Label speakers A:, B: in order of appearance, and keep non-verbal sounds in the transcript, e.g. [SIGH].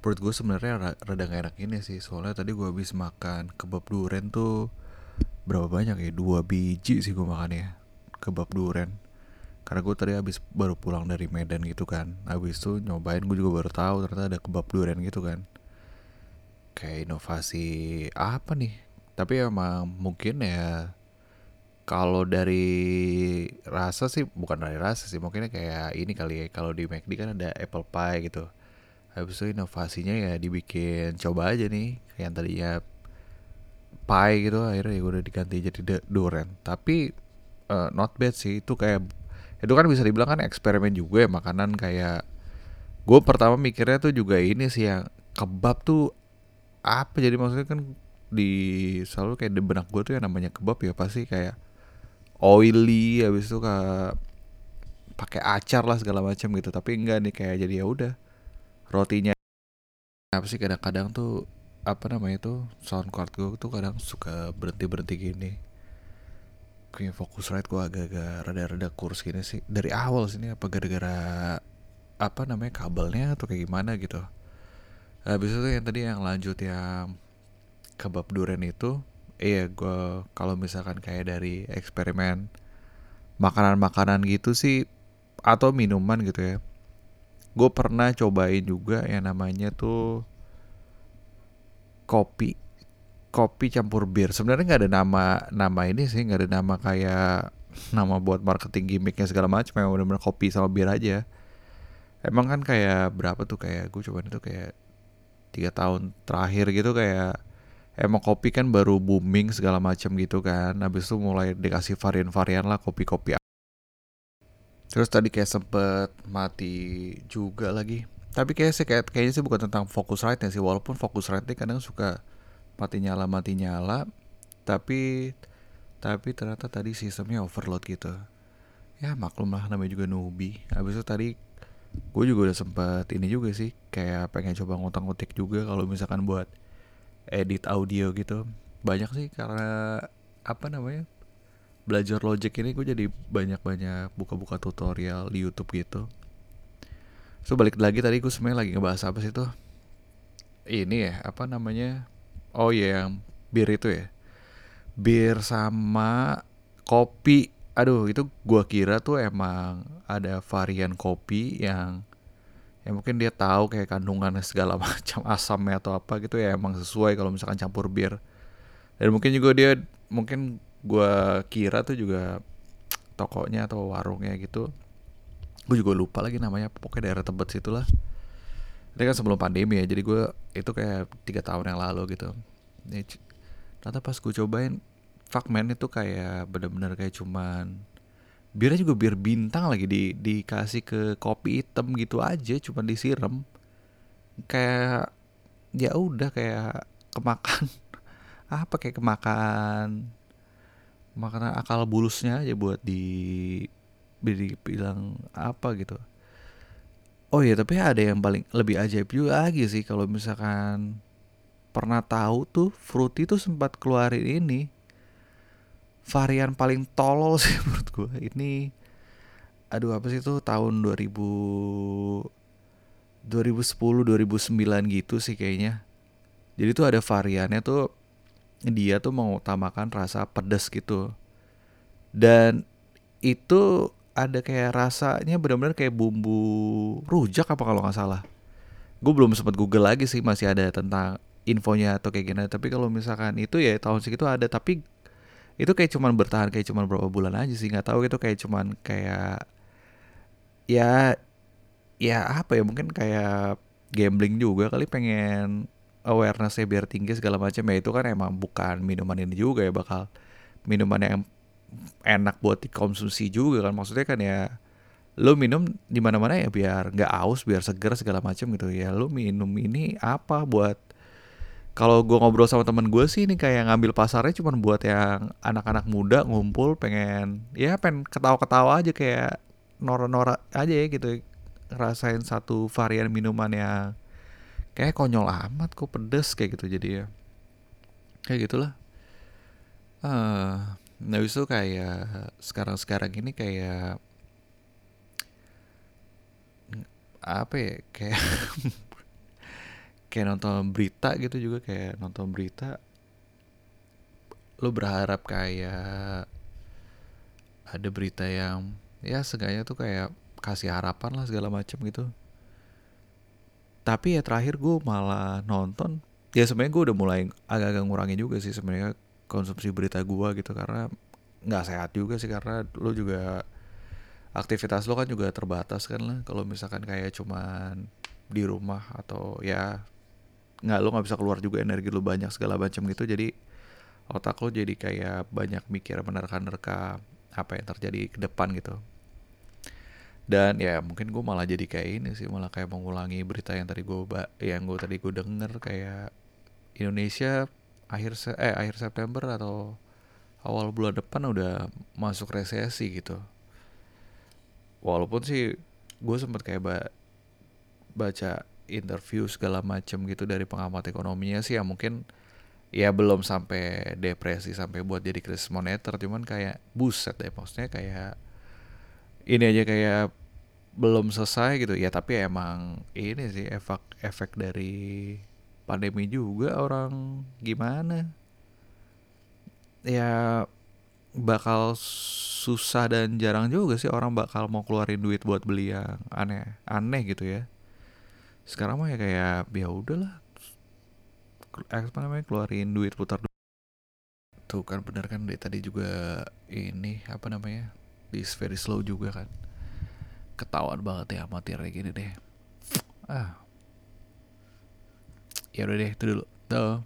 A: perut gue sebenarnya ra- rada gak enak ini sih. Soalnya tadi gue habis makan kebab duren tuh berapa banyak ya? Dua biji sih gue makannya kebab duren karena gue tadi habis baru pulang dari Medan gitu kan. Habis itu nyobain gue juga baru tahu ternyata ada kebab duren gitu kan. Kayak inovasi apa nih? Tapi emang mungkin ya kalau dari rasa sih bukan dari rasa sih mungkin kayak ini kali ya. Kalau di McD kan ada apple pie gitu habis itu inovasinya ya dibikin coba aja nih kayak yang tadinya pie gitu akhirnya ya udah diganti jadi de- durian. Tapi eh, not bad sih itu kayak itu kan bisa dibilang kan eksperimen juga ya makanan kayak gue pertama mikirnya tuh juga ini sih yang kebab tuh apa jadi maksudnya kan di selalu kayak di benak gue tuh yang namanya kebab ya pasti kayak oily habis itu kayak pakai acar lah segala macam gitu. Tapi enggak nih kayak jadi ya udah rotinya. Apa sih kadang-kadang tuh apa namanya tuh sound card gue tuh kadang suka berhenti berhenti gini. Kayak fokus rate gue agak-agak rada-rada kurs gini sih. Dari awal sini apa gara-gara apa namanya kabelnya atau kayak gimana gitu. Habis itu yang tadi yang lanjut yang kebab duren itu iya gue kalau misalkan kayak dari eksperimen makanan-makanan gitu sih atau minuman gitu ya gue pernah cobain juga yang namanya tuh kopi kopi campur bir. Sebenarnya nggak ada nama nama ini sih nggak ada nama kayak nama buat marketing gimmicknya segala macam yang benar-benar kopi sama bir aja. Emang kan kayak berapa tuh kayak gue cobain itu kayak tiga tahun terakhir gitu kayak emang kopi kan baru booming segala macam gitu kan. Habis itu mulai dikasih varian-varian lah kopi-kopi terus tadi kayak sempet mati juga lagi. Tapi kayak sih kayak kayaknya sih bukan tentang fokus rate sih. Walaupun fokus rate kadang suka mati nyala mati nyala tapi tapi ternyata tadi sistemnya overload gitu. Ya maklum lah namanya juga newbie habis itu tadi gue juga udah sempet ini juga sih kayak pengen coba ngutang-ngutik juga kalau misalkan buat edit audio gitu. Banyak sih karena apa namanya belajar Logic ini gue jadi banyak-banyak buka-buka tutorial di YouTube gitu. So balik lagi tadi gue sebenarnya lagi ngebahas apa sih tuh? Ini ya apa namanya? Oh iya yang bir itu ya. Bir sama kopi. Aduh itu gue kira tuh emang ada varian kopi yang ya mungkin dia tahu kayak kandungan segala [LAUGHS] macam asamnya atau apa gitu ya emang sesuai kalau misalkan campur bir. Dan mungkin juga dia mungkin gue kira tuh juga tokonya atau warungnya gitu gue juga lupa lagi namanya pokoknya daerah tebet situ lah ini kan sebelum pandemi ya jadi gue itu kayak tiga tahun yang lalu gitu. Ternyata pas gue cobain fuck itu kayak bener-bener kayak cuman birnya juga bir bintang lagi di dikasih ke kopi hitam gitu aja cuman disiram. Kayak ya udah kayak kemakan. [LAUGHS] Apa kayak kemakan makanan akal bulusnya aja buat di bilang apa gitu. Oh iya tapi ada yang paling lebih ajaib juga lagi sih kalau misalkan pernah tahu tuh fruity tuh sempat keluarin ini. Varian paling tolol [LAUGHS] sih menurut gue ini aduh apa sih tuh tahun 2000 2010 2009 gitu sih kayaknya. Jadi tuh ada variannya tuh dia tuh mengutamakan rasa pedas gitu. Dan itu ada kayak rasanya benar-benar kayak bumbu rujak apa kalau nggak salah. Gue belum sempat google lagi sih masih ada tentang infonya atau kayak gimana. Tapi kalau misalkan itu ya tahun segitu ada. Tapi itu kayak cuman bertahan kayak cuman berapa bulan aja sih nggak tahu itu kayak cuman kayak ya ya apa ya mungkin kayak gambling juga kali pengen awarenessnya biar tinggi segala macam ya itu kan emang bukan minuman ini juga ya bakal minuman yang enak buat dikonsumsi juga kan. Maksudnya kan ya lo minum di mana mana ya biar nggak aus biar seger segala macam gitu ya. Lo minum ini apa buat kalau gue ngobrol sama temen gue sih ini kayak ngambil pasarnya cuma buat yang anak-anak muda ngumpul pengen ya pengen ketawa-ketawa aja kayak nora-nora aja ya gitu ngerasain satu varian minuman yang kayak konyol amat kok pedes kayak gitu jadi ya. Kayak gitulah. Uh, nah itu kayak sekarang-sekarang ini kayak apa ya kayak [LAUGHS] kayak nonton berita gitu juga kayak nonton berita. Lo berharap kayak ada berita yang ya seenggaknya tuh kayak kasih harapan lah segala macam gitu tapi ya terakhir gue malah nonton ya sebenarnya gue udah mulai agak-agak ngurangin juga sih sebenarnya konsumsi berita gue gitu karena nggak sehat juga sih karena lo juga aktivitas lo kan juga terbatas kan lah. Kalau misalkan kayak cuman di rumah atau ya nggak lo nggak bisa keluar juga energi lo banyak segala macam gitu jadi otak lo jadi kayak banyak mikir menerka-nerka apa yang terjadi ke depan gitu dan ya mungkin gue malah jadi kayak ini sih malah kayak mengulangi berita yang tadi gue yang gue tadi gue denger kayak Indonesia akhir se eh akhir September atau awal bulan depan udah masuk resesi gitu. Walaupun sih gue sempet kayak ba baca interview segala macem gitu dari pengamat ekonominya sih ya mungkin ya belum sampai depresi sampai buat jadi krisis moneter cuman kayak buset deh maksudnya kayak ini aja kayak belum selesai gitu. Ya tapi emang ini sih efek efek dari pandemi juga orang. Gimana? Ya bakal susah dan jarang juga sih orang bakal mau keluarin duit buat beli yang aneh aneh gitu ya. Sekarang mah ya kayak ya udahlah. Apa namanya keluarin duit putar duit tuh kan bener kan dari tadi juga ini apa namanya di very slow juga kan ketahuan banget ya kayak gini deh. Ah. Ya udah deh itu dulu. Tuh